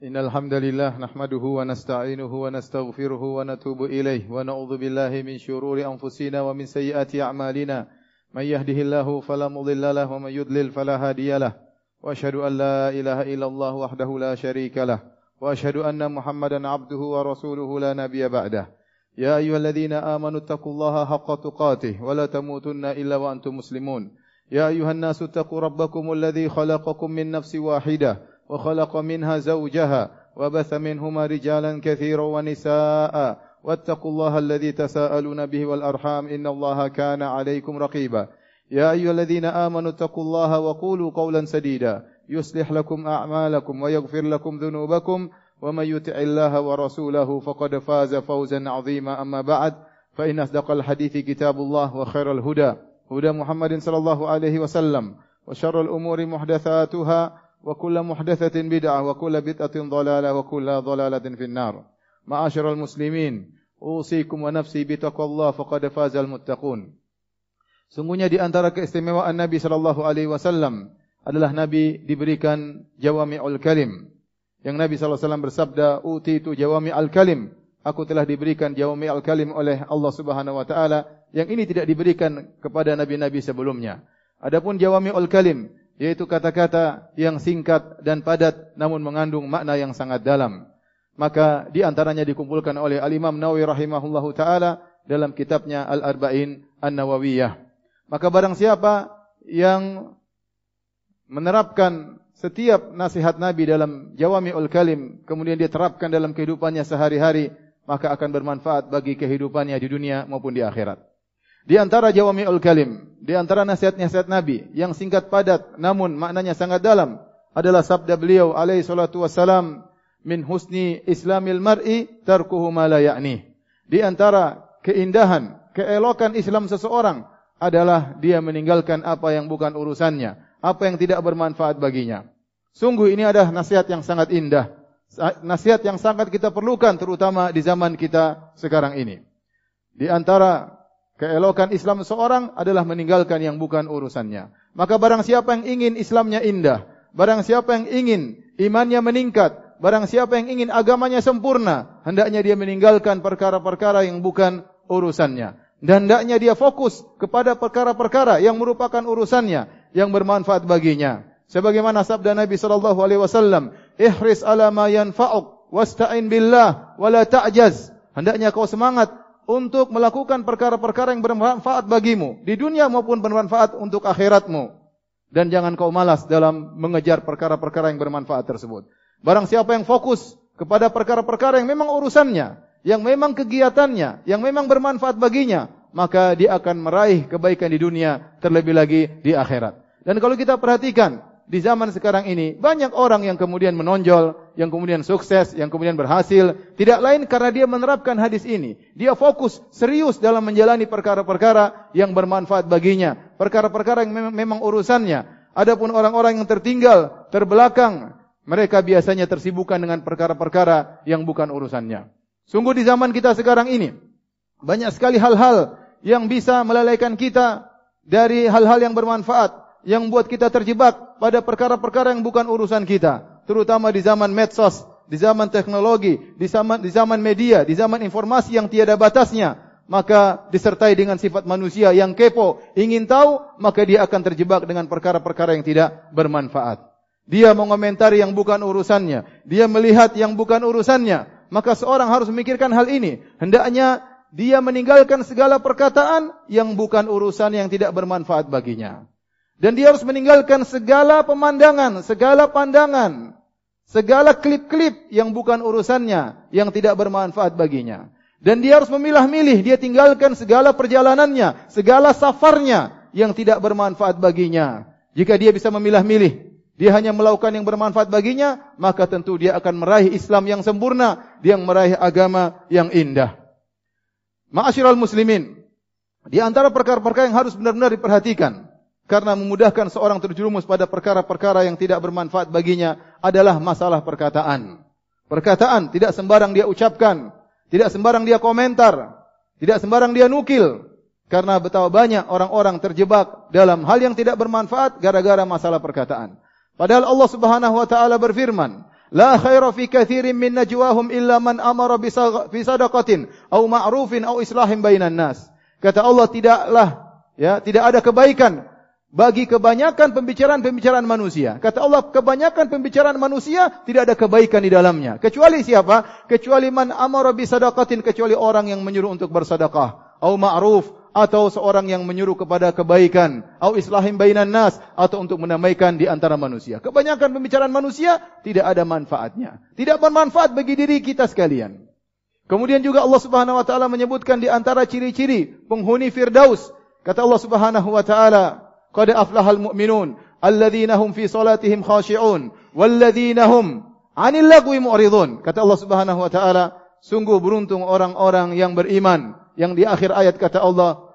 إن الحمد لله نحمده ونستعينه ونستغفره ونتوب إليه ونعوذ بالله من شرور أنفسنا ومن سيئات أعمالنا. من يهده الله فلا مضل له ومن يضلل فلا هادي له. وأشهد أن لا إله إلا الله وحده لا شريك له. وأشهد أن محمدا عبده ورسوله لا نبي بعده. يا أيها الذين آمنوا اتقوا الله حق تقاته ولا تموتن إلا وأنتم مسلمون. يا أيها الناس اتقوا ربكم الذي خلقكم من نفس واحدة وخلق منها زوجها وبث منهما رجالا كثيرا ونساء. واتقوا الله الذي تساءلون به والأرحام إن الله كان عليكم رقيبا. يا أيها الذين آمنوا اتقوا الله وقولوا قولا سديدا. يصلح لكم أعمالكم ويغفر لكم ذنوبكم. ومن يطع الله ورسوله فقد فاز فوزا عظيما. أما بعد فإن أصدق الحديث كتاب الله وخير الهدى هدى محمد صلى الله عليه وسلم وشر الأمور محدثاتها wa kullu muhdatsatin bid'ah wa kullu bid'atin dhalalah wa kullu dhalalatin finnar. Ma'asyiral muslimin, usikum wa nafsi bi taqwallah faqad fazal muttaqun. Sungguhnya di antara keistimewaan Nabi sallallahu alaihi wasallam adalah Nabi diberikan jawami'ul kalim. Yang Nabi sallallahu alaihi wasallam bersabda, "Uti tu jawami'ul kalim." Aku telah diberikan jawami'ul kalim oleh Allah Subhanahu wa taala yang ini tidak diberikan kepada nabi-nabi sebelumnya. Adapun jawami'ul kalim, yaitu kata-kata yang singkat dan padat namun mengandung makna yang sangat dalam. Maka di antaranya dikumpulkan oleh Al-Imam Nawawi rahimahullahu taala dalam kitabnya Al-Arba'in An-Nawawiyah. Maka barang siapa yang menerapkan setiap nasihat Nabi dalam Jawami'ul Kalim kemudian dia terapkan dalam kehidupannya sehari-hari maka akan bermanfaat bagi kehidupannya di dunia maupun di akhirat. Di antara jawami'ul kalim, di antara nasihat-nasihat Nabi yang singkat padat namun maknanya sangat dalam adalah sabda beliau alaihi salatu wassalam min husni islamil mar'i tarkuhu ma la ya'ni. Di antara keindahan, keelokan Islam seseorang adalah dia meninggalkan apa yang bukan urusannya, apa yang tidak bermanfaat baginya. Sungguh ini adalah nasihat yang sangat indah, nasihat yang sangat kita perlukan terutama di zaman kita sekarang ini. Di antara Keelokan Islam seorang adalah meninggalkan yang bukan urusannya. Maka barang siapa yang ingin Islamnya indah, barang siapa yang ingin imannya meningkat, barang siapa yang ingin agamanya sempurna, hendaknya dia meninggalkan perkara-perkara yang bukan urusannya. Dan hendaknya dia fokus kepada perkara-perkara yang merupakan urusannya, yang bermanfaat baginya. Sebagaimana sabda Nabi sallallahu alaihi wasallam, "Ihris ala ma yanfa'uk wasta'in billah wa la ta'jaz." Hendaknya kau semangat untuk melakukan perkara-perkara yang bermanfaat bagimu di dunia maupun bermanfaat untuk akhiratmu dan jangan kau malas dalam mengejar perkara-perkara yang bermanfaat tersebut. Barang siapa yang fokus kepada perkara-perkara yang memang urusannya, yang memang kegiatannya, yang memang bermanfaat baginya, maka dia akan meraih kebaikan di dunia terlebih lagi di akhirat. Dan kalau kita perhatikan di zaman sekarang ini banyak orang yang kemudian menonjol, yang kemudian sukses, yang kemudian berhasil, tidak lain karena dia menerapkan hadis ini. Dia fokus serius dalam menjalani perkara-perkara yang bermanfaat baginya, perkara-perkara yang memang, urusannya. Adapun orang-orang yang tertinggal, terbelakang, mereka biasanya tersibukkan dengan perkara-perkara yang bukan urusannya. Sungguh di zaman kita sekarang ini banyak sekali hal-hal yang bisa melalaikan kita dari hal-hal yang bermanfaat yang buat kita terjebak pada perkara-perkara yang bukan urusan kita, terutama di zaman medsos, di zaman teknologi, di zaman di zaman media, di zaman informasi yang tiada batasnya, maka disertai dengan sifat manusia yang kepo, ingin tahu, maka dia akan terjebak dengan perkara-perkara yang tidak bermanfaat. Dia mengomentari yang bukan urusannya, dia melihat yang bukan urusannya, maka seorang harus memikirkan hal ini. Hendaknya dia meninggalkan segala perkataan yang bukan urusan yang tidak bermanfaat baginya. Dan dia harus meninggalkan segala pemandangan, segala pandangan, segala klip-klip yang bukan urusannya, yang tidak bermanfaat baginya. Dan dia harus memilah-milih, dia tinggalkan segala perjalanannya, segala safarnya yang tidak bermanfaat baginya. Jika dia bisa memilah-milih, dia hanya melakukan yang bermanfaat baginya, maka tentu dia akan meraih Islam yang sempurna, dia meraih agama yang indah. Ma'asyiral muslimin, di antara perkara-perkara yang harus benar-benar diperhatikan, karena memudahkan seorang terjerumus pada perkara-perkara yang tidak bermanfaat baginya adalah masalah perkataan. Perkataan tidak sembarang dia ucapkan, tidak sembarang dia komentar, tidak sembarang dia nukil. Karena betapa banyak orang-orang terjebak dalam hal yang tidak bermanfaat gara-gara masalah perkataan. Padahal Allah Subhanahu wa taala berfirman, La khaira fi kathirin min najwahum illa man amara bi sadaqatin aw ma'rufin aw islahin bainan nas. Kata Allah tidaklah ya, tidak ada kebaikan bagi kebanyakan pembicaraan-pembicaraan manusia. Kata Allah, kebanyakan pembicaraan manusia tidak ada kebaikan di dalamnya. Kecuali siapa? Kecuali man amara bi sadaqatin, kecuali orang yang menyuruh untuk bersedekah, au ma'ruf atau seorang yang menyuruh kepada kebaikan, au islahim bainan nas atau untuk menamaikan di antara manusia. Kebanyakan pembicaraan manusia tidak ada manfaatnya. Tidak bermanfaat bagi diri kita sekalian. Kemudian juga Allah Subhanahu wa taala menyebutkan di antara ciri-ciri penghuni firdaus. Kata Allah Subhanahu wa taala, "Qad aflahal mu'minun alladzina hum fi salatihim khashi'un walladzina hum 'anil lagwi mu'ridun." Kata Allah Subhanahu wa taala, sungguh beruntung orang-orang yang beriman yang di akhir ayat kata Allah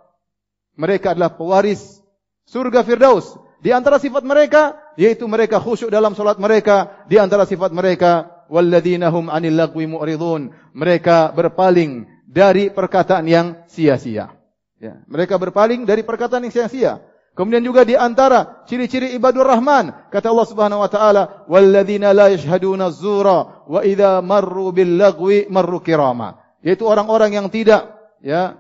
mereka adalah pewaris surga Firdaus. Di antara sifat mereka yaitu mereka khusyuk dalam salat mereka, di antara sifat mereka walladzina hum 'anil lagwi mu'ridun. Mereka berpaling dari perkataan yang sia-sia. Ya, mereka berpaling dari perkataan yang sia-sia. Kemudian juga di antara ciri-ciri ibadur rahman kata Allah Subhanahu wa taala walladzina la yashhaduna az-zura wa idza marru bil lagwi marru kirama. Yaitu orang-orang yang tidak ya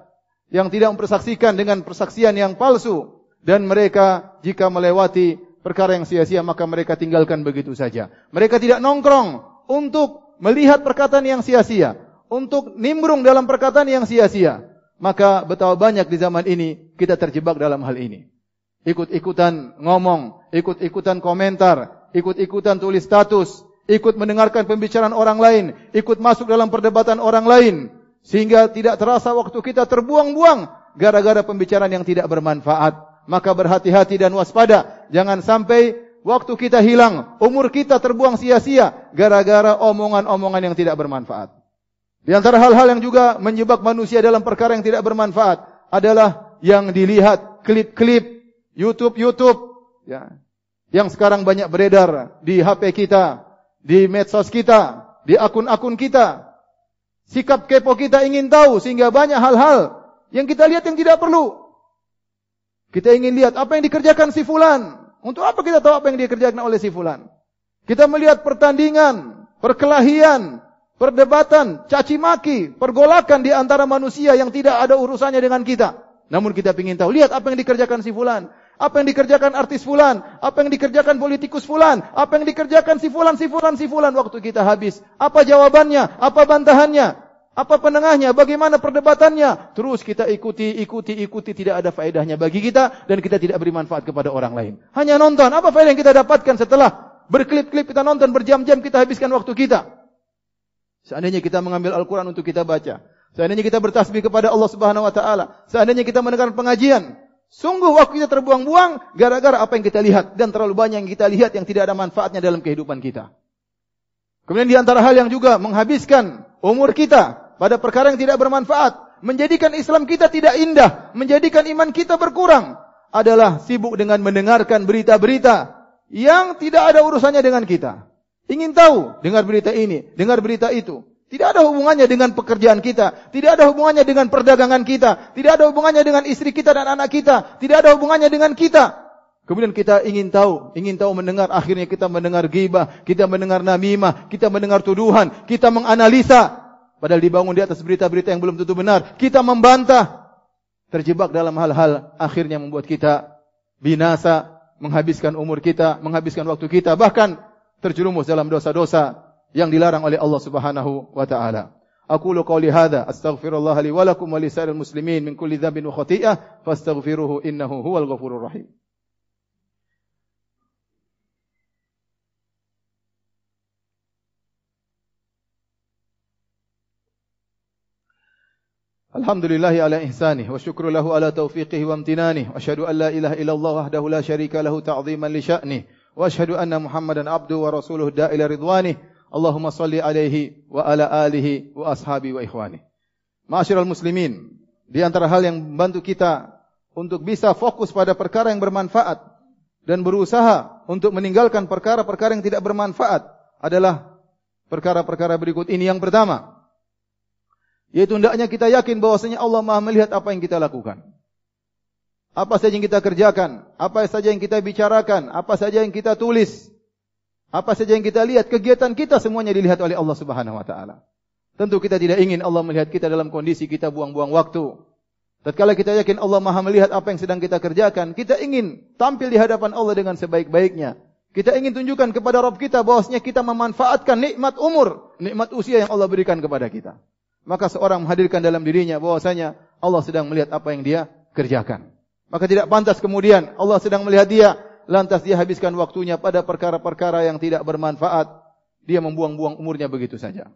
yang tidak mempersaksikan dengan persaksian yang palsu dan mereka jika melewati perkara yang sia-sia maka mereka tinggalkan begitu saja. Mereka tidak nongkrong untuk melihat perkataan yang sia-sia, untuk nimbrung dalam perkataan yang sia-sia. Maka betapa banyak di zaman ini kita terjebak dalam hal ini. Ikut-ikutan ngomong, ikut-ikutan komentar, ikut-ikutan tulis status, ikut mendengarkan pembicaraan orang lain, ikut masuk dalam perdebatan orang lain, sehingga tidak terasa waktu kita terbuang-buang gara-gara pembicaraan yang tidak bermanfaat. Maka berhati-hati dan waspada. Jangan sampai waktu kita hilang, umur kita terbuang sia-sia gara-gara omongan-omongan yang tidak bermanfaat. Di antara hal-hal yang juga menjebak manusia dalam perkara yang tidak bermanfaat adalah yang dilihat klip-klip YouTube-YouTube ya, yang sekarang banyak beredar di HP kita, di medsos kita, di akun-akun kita, Sikap kepo kita ingin tahu sehingga banyak hal-hal yang kita lihat yang tidak perlu. Kita ingin lihat apa yang dikerjakan si fulan. Untuk apa kita tahu apa yang dikerjakan oleh si fulan? Kita melihat pertandingan, perkelahian, perdebatan, caci maki, pergolakan di antara manusia yang tidak ada urusannya dengan kita. Namun kita ingin tahu, lihat apa yang dikerjakan si fulan. Apa yang dikerjakan artis fulan? Apa yang dikerjakan politikus fulan? Apa yang dikerjakan si fulan, si fulan, si fulan waktu kita habis? Apa jawabannya? Apa bantahannya? Apa penengahnya? Bagaimana perdebatannya? Terus kita ikuti, ikuti, ikuti. Tidak ada faedahnya bagi kita. Dan kita tidak beri manfaat kepada orang lain. Hanya nonton. Apa faedah yang kita dapatkan setelah berklip-klip kita nonton, berjam-jam kita habiskan waktu kita? Seandainya kita mengambil Al-Quran untuk kita baca. Seandainya kita bertasbih kepada Allah Subhanahu Wa Taala. Seandainya kita mendengar pengajian. Sungguh waktu kita terbuang-buang gara-gara apa yang kita lihat dan terlalu banyak yang kita lihat yang tidak ada manfaatnya dalam kehidupan kita. Kemudian di antara hal yang juga menghabiskan umur kita pada perkara yang tidak bermanfaat, menjadikan Islam kita tidak indah, menjadikan iman kita berkurang adalah sibuk dengan mendengarkan berita-berita yang tidak ada urusannya dengan kita. Ingin tahu, dengar berita ini, dengar berita itu. Tidak ada hubungannya dengan pekerjaan kita. Tidak ada hubungannya dengan perdagangan kita. Tidak ada hubungannya dengan istri kita dan anak kita. Tidak ada hubungannya dengan kita. Kemudian kita ingin tahu, ingin tahu mendengar. Akhirnya kita mendengar gibah, kita mendengar namimah, kita mendengar tuduhan, kita menganalisa. Padahal dibangun di atas berita-berita yang belum tentu benar. Kita membantah. Terjebak dalam hal-hal akhirnya membuat kita binasa, menghabiskan umur kita, menghabiskan waktu kita. Bahkan terjerumus dalam dosa-dosa yang dilarang oleh Allah Subhanahu wa taala. Aqulu qawli hadza astaghfirullah li wa lakum wa lisairil muslimin min kulli dhanbin wa khathiyah fastaghfiruhu innahu huwal ghafurur rahim. الحمد لله على إحسانه والشكر له على توفيقه وامتنانه وأشهد أن لا إله إلا الله وحده لا شريك له تعظيما لشأنه وأشهد أن محمدا عبده ورسوله الداء إلى رضوانه Allahumma salli alaihi wa ala alihi wa ashabi wa ikhwani. Ma'asyiral muslimin, di antara hal yang membantu kita untuk bisa fokus pada perkara yang bermanfaat dan berusaha untuk meninggalkan perkara-perkara yang tidak bermanfaat adalah perkara-perkara berikut ini. Yang pertama, yaitu hendaknya kita yakin bahwasanya Allah Maha melihat apa yang kita lakukan. Apa saja yang kita kerjakan, apa saja yang kita bicarakan, apa saja yang kita tulis, Apa saja yang kita lihat, kegiatan kita semuanya dilihat oleh Allah Subhanahu wa taala. Tentu kita tidak ingin Allah melihat kita dalam kondisi kita buang-buang waktu. Tatkala kita yakin Allah Maha melihat apa yang sedang kita kerjakan, kita ingin tampil di hadapan Allah dengan sebaik-baiknya. Kita ingin tunjukkan kepada Rabb kita bahwasanya kita memanfaatkan nikmat umur, nikmat usia yang Allah berikan kepada kita. Maka seorang menghadirkan dalam dirinya bahwasanya Allah sedang melihat apa yang dia kerjakan. Maka tidak pantas kemudian Allah sedang melihat dia lantas dia habiskan waktunya pada perkara-perkara yang tidak bermanfaat, dia membuang-buang umurnya begitu saja.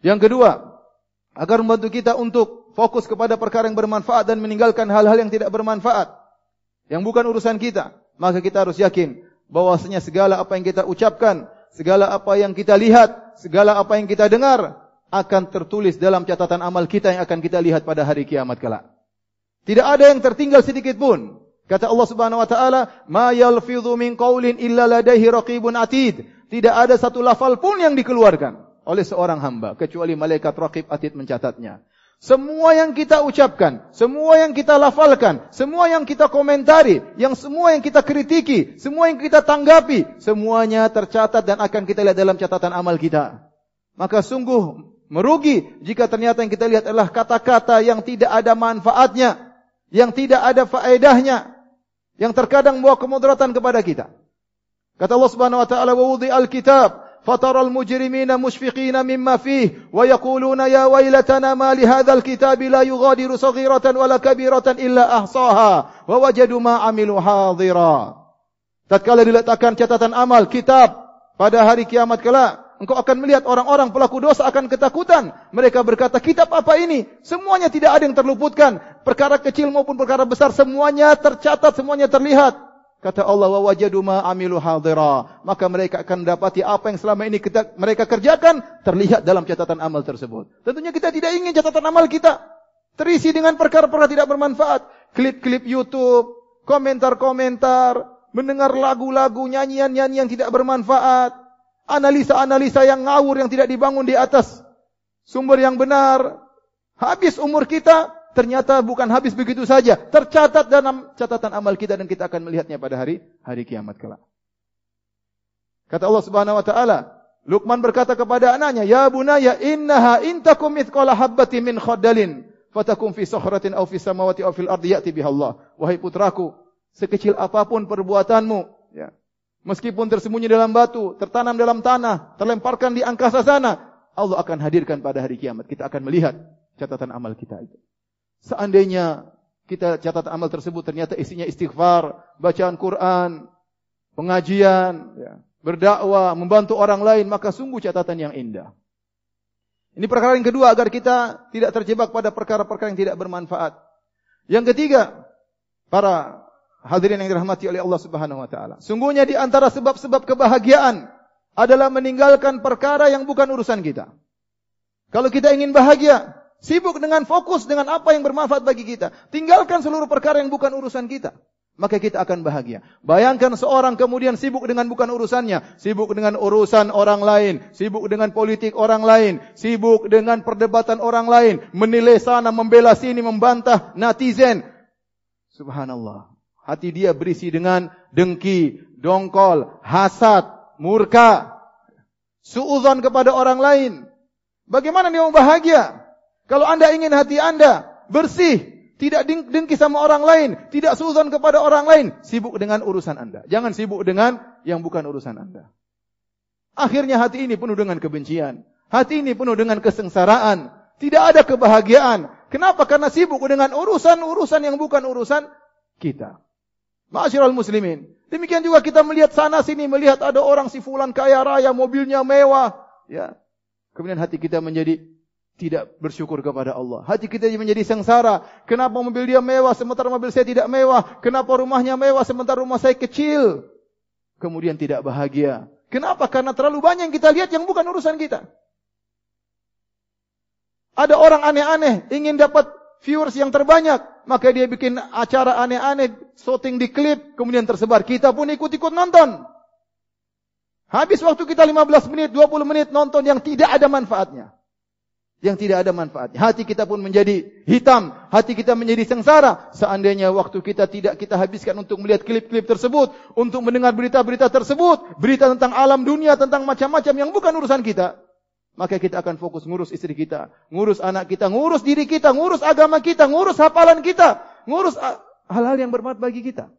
Yang kedua, agar membantu kita untuk fokus kepada perkara yang bermanfaat dan meninggalkan hal-hal yang tidak bermanfaat, yang bukan urusan kita, maka kita harus yakin bahwasanya segala apa yang kita ucapkan, segala apa yang kita lihat, segala apa yang kita dengar akan tertulis dalam catatan amal kita yang akan kita lihat pada hari kiamat kelak. Tidak ada yang tertinggal sedikit pun Kata Allah Subhanahu wa taala, "Ma yalfidhu min qaulin illa ladaihi raqibun atid." Tidak ada satu lafal pun yang dikeluarkan oleh seorang hamba kecuali malaikat raqib atid mencatatnya. Semua yang kita ucapkan, semua yang kita lafalkan, semua yang kita komentari, yang semua yang kita kritiki, semua yang kita tanggapi, semuanya tercatat dan akan kita lihat dalam catatan amal kita. Maka sungguh merugi jika ternyata yang kita lihat adalah kata-kata yang tidak ada manfaatnya, yang tidak ada faedahnya, yang terkadang membawa kemudaratan kepada kita. Kata Allah Subhanahu wa taala wa wudi al-kitab fatara al-mujrimina mushfiqina mimma fihi wa yaquluna ya waylatana ma li hadzal kitabi la yughadiru saghiratan wala kabiratan illa ahsaha wa wajadu ma amilu hadira. Tatkala diletakkan catatan amal kitab pada hari kiamat kelak engkau akan melihat orang-orang pelaku dosa akan ketakutan. Mereka berkata, kitab apa ini? Semuanya tidak ada yang terluputkan. Perkara kecil maupun perkara besar, semuanya tercatat, semuanya terlihat. Kata Allah, wajadu ma amilu hadira. Maka mereka akan mendapati apa yang selama ini kita, mereka kerjakan, terlihat dalam catatan amal tersebut. Tentunya kita tidak ingin catatan amal kita terisi dengan perkara-perkara tidak bermanfaat. Klip-klip YouTube, komentar-komentar, mendengar lagu-lagu, nyanyian-nyanyian yang tidak bermanfaat analisa-analisa yang ngawur yang tidak dibangun di atas sumber yang benar. Habis umur kita, ternyata bukan habis begitu saja. Tercatat dalam catatan amal kita dan kita akan melihatnya pada hari hari kiamat kelak. Kata Allah Subhanahu wa taala, Luqman berkata kepada anaknya, "Ya bunayya, innaha intakum mithqala habbatin min khardalin, fatakum fi sakhratin aw fi samawati aw fil ardi ya'ti biha Allah." Wahai putraku, sekecil apapun perbuatanmu, ya. Meskipun tersembunyi dalam batu, tertanam dalam tanah, terlemparkan di angkasa sana, Allah akan hadirkan pada hari kiamat. Kita akan melihat catatan amal kita itu. Seandainya kita catatan amal tersebut ternyata isinya istighfar, bacaan Quran, pengajian, ya, berdakwah, membantu orang lain, maka sungguh catatan yang indah. Ini perkara yang kedua agar kita tidak terjebak pada perkara-perkara yang tidak bermanfaat. Yang ketiga, para Hadirin yang dirahmati oleh Allah Subhanahu wa taala. Sungguhnya di antara sebab-sebab kebahagiaan adalah meninggalkan perkara yang bukan urusan kita. Kalau kita ingin bahagia, sibuk dengan fokus dengan apa yang bermanfaat bagi kita. Tinggalkan seluruh perkara yang bukan urusan kita. Maka kita akan bahagia. Bayangkan seorang kemudian sibuk dengan bukan urusannya. Sibuk dengan urusan orang lain. Sibuk dengan politik orang lain. Sibuk dengan perdebatan orang lain. Menilai sana, membela sini, membantah netizen. Subhanallah hati dia berisi dengan dengki, dongkol, hasad, murka, suudzon kepada orang lain. Bagaimana dia mau bahagia? Kalau anda ingin hati anda bersih, tidak dengki sama orang lain, tidak suudzon kepada orang lain, sibuk dengan urusan anda. Jangan sibuk dengan yang bukan urusan anda. Akhirnya hati ini penuh dengan kebencian. Hati ini penuh dengan kesengsaraan. Tidak ada kebahagiaan. Kenapa? Karena sibuk dengan urusan-urusan yang bukan urusan kita. Ma'asyiral muslimin. Demikian juga kita melihat sana sini melihat ada orang si fulan kaya raya, mobilnya mewah, ya. Kemudian hati kita menjadi tidak bersyukur kepada Allah. Hati kita menjadi sengsara. Kenapa mobil dia mewah sementara mobil saya tidak mewah? Kenapa rumahnya mewah sementara rumah saya kecil? Kemudian tidak bahagia. Kenapa? Karena terlalu banyak yang kita lihat yang bukan urusan kita. Ada orang aneh-aneh ingin dapat viewers yang terbanyak. Maka dia bikin acara aneh-aneh, shooting di klip, kemudian tersebar. Kita pun ikut-ikut nonton. Habis waktu kita 15 menit, 20 menit nonton yang tidak ada manfaatnya. yang tidak ada manfaatnya. Hati kita pun menjadi hitam, hati kita menjadi sengsara. Seandainya waktu kita tidak kita habiskan untuk melihat klip-klip tersebut, untuk mendengar berita-berita tersebut, berita tentang alam dunia, tentang macam-macam yang bukan urusan kita, maka kita akan fokus ngurus istri kita, ngurus anak kita, ngurus diri kita, ngurus agama kita, ngurus hafalan kita, ngurus hal-hal yang bermanfaat bagi kita.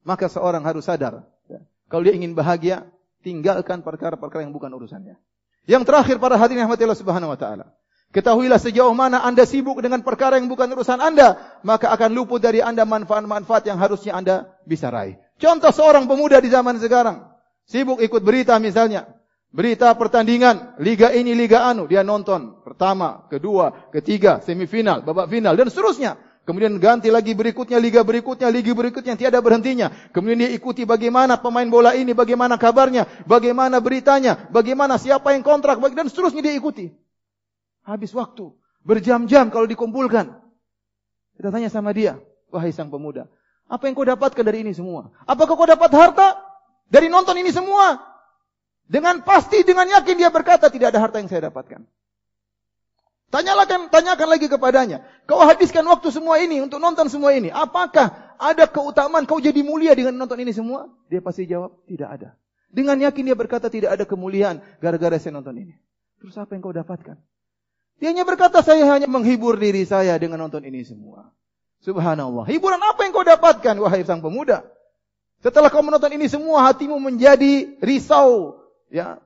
Maka seorang harus sadar, ya, kalau dia ingin bahagia, tinggalkan perkara-perkara yang bukan urusannya. Yang terakhir para hadirin rahmat Allah Subhanahu wa taala. Ketahuilah sejauh mana Anda sibuk dengan perkara yang bukan urusan Anda, maka akan luput dari Anda manfaat-manfaat yang harusnya Anda bisa raih. Contoh seorang pemuda di zaman sekarang, sibuk ikut berita misalnya, berita pertandingan liga ini liga anu, dia nonton pertama, kedua, ketiga, semifinal, babak final dan seterusnya. Kemudian ganti lagi berikutnya, liga berikutnya, liga berikutnya tiada berhentinya. Kemudian dia ikuti bagaimana pemain bola ini, bagaimana kabarnya, bagaimana beritanya, bagaimana siapa yang kontrak, dan seterusnya dia ikuti. Habis waktu, berjam-jam kalau dikumpulkan. Kita tanya sama dia, wahai sang pemuda, apa yang kau dapatkan dari ini semua? Apakah kau dapat harta dari nonton ini semua? Dengan pasti, dengan yakin dia berkata, tidak ada harta yang saya dapatkan. Tanyakan, tanyakan lagi kepadanya. Kau habiskan waktu semua ini untuk nonton semua ini. Apakah ada keutamaan kau jadi mulia dengan nonton ini semua? Dia pasti jawab, tidak ada. Dengan yakin dia berkata tidak ada kemuliaan gara-gara saya nonton ini. Terus apa yang kau dapatkan? Dia hanya berkata saya hanya menghibur diri saya dengan nonton ini semua. Subhanallah. Hiburan apa yang kau dapatkan wahai sang pemuda? Setelah kau menonton ini semua hatimu menjadi risau, ya,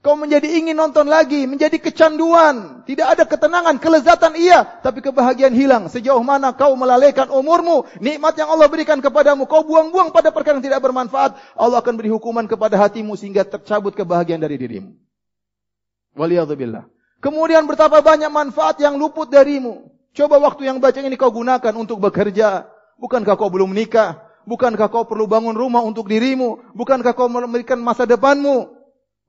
Kau menjadi ingin nonton lagi, menjadi kecanduan. Tidak ada ketenangan, kelezatan iya, tapi kebahagiaan hilang. Sejauh mana kau melalaikan umurmu, nikmat yang Allah berikan kepadamu, kau buang-buang pada perkara yang tidak bermanfaat, Allah akan beri hukuman kepada hatimu sehingga tercabut kebahagiaan dari dirimu. Waliyadzubillah. Kemudian betapa banyak manfaat yang luput darimu. Coba waktu yang baca ini kau gunakan untuk bekerja. Bukankah kau belum menikah? Bukankah kau perlu bangun rumah untuk dirimu? Bukankah kau memberikan masa depanmu?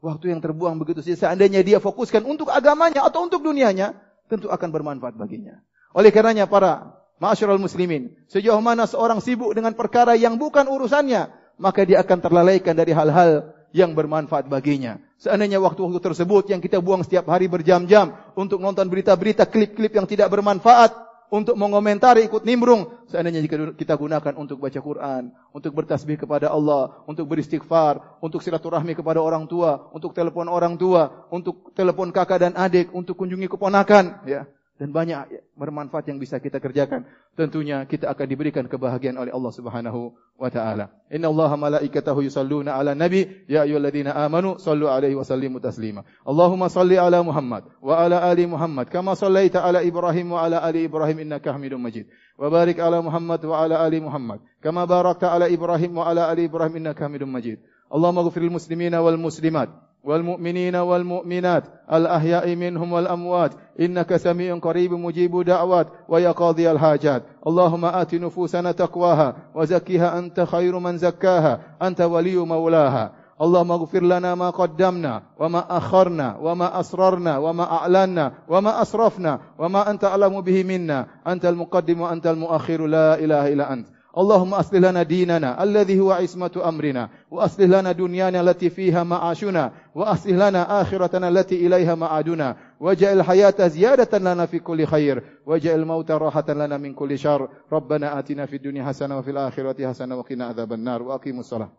Waktu yang terbuang begitu saja. Seandainya dia fokuskan untuk agamanya atau untuk dunianya, tentu akan bermanfaat baginya. Oleh karenanya para ma'asyiral muslimin, sejauh mana seorang sibuk dengan perkara yang bukan urusannya, maka dia akan terlalaikan dari hal-hal yang bermanfaat baginya. Seandainya waktu-waktu tersebut yang kita buang setiap hari berjam-jam untuk nonton berita-berita, klip-klip yang tidak bermanfaat, untuk mengomentari ikut nimbrung seandainya jika kita gunakan untuk baca Quran, untuk bertasbih kepada Allah, untuk beristighfar, untuk silaturahmi kepada orang tua, untuk telepon orang tua, untuk telepon kakak dan adik, untuk kunjungi keponakan, ya dan banyak bermanfaat yang bisa kita kerjakan. Tentunya kita akan diberikan kebahagiaan oleh Allah Subhanahu wa taala. Inna Allaha malaikatahu yusalluna ala nabi ya ayyuhalladzina amanu sallu alaihi wa sallimu taslima. Allahumma salli ala Muhammad wa ala ali Muhammad kama sallaita ala Ibrahim wa ala ali Ibrahim innaka Hamidum Majid. Wa barik ala Muhammad wa ala ali Muhammad kama barakta ala Ibrahim wa ala ali Ibrahim innaka Hamidum Majid. Allahumma ighfir lil muslimina wal muslimat والمؤمنين والمؤمنات الأحياء منهم والأموات. إنك سميع قريب مجيب دعوات ويا قاضي الحاجات. اللهم آت نفوسنا تقواها وزكها أنت خير من زكاها أنت ولي مولاها. اللهم اغفر لنا ما قدمنا وما أخرنا وما أسررنا وما أعلنا وما أسرفنا وما أنت أعلم به منا. أنت المقدم وأنت المؤخر. لا إله إلا أنت. اللهم أصلح لنا ديننا الذي هو عصمة أمرنا وأصلح لنا دنيانا التي فيها معاشنا وأصلح لنا آخرتنا التي إليها معادنا واجعل الحياة زيادة لنا في كل خير واجعل الموت راحة لنا من كل شر. ربنا آتنا في الدنيا حسنة وفي الآخرة حسنة وقنا عذاب النار وأقيموا الصلاة.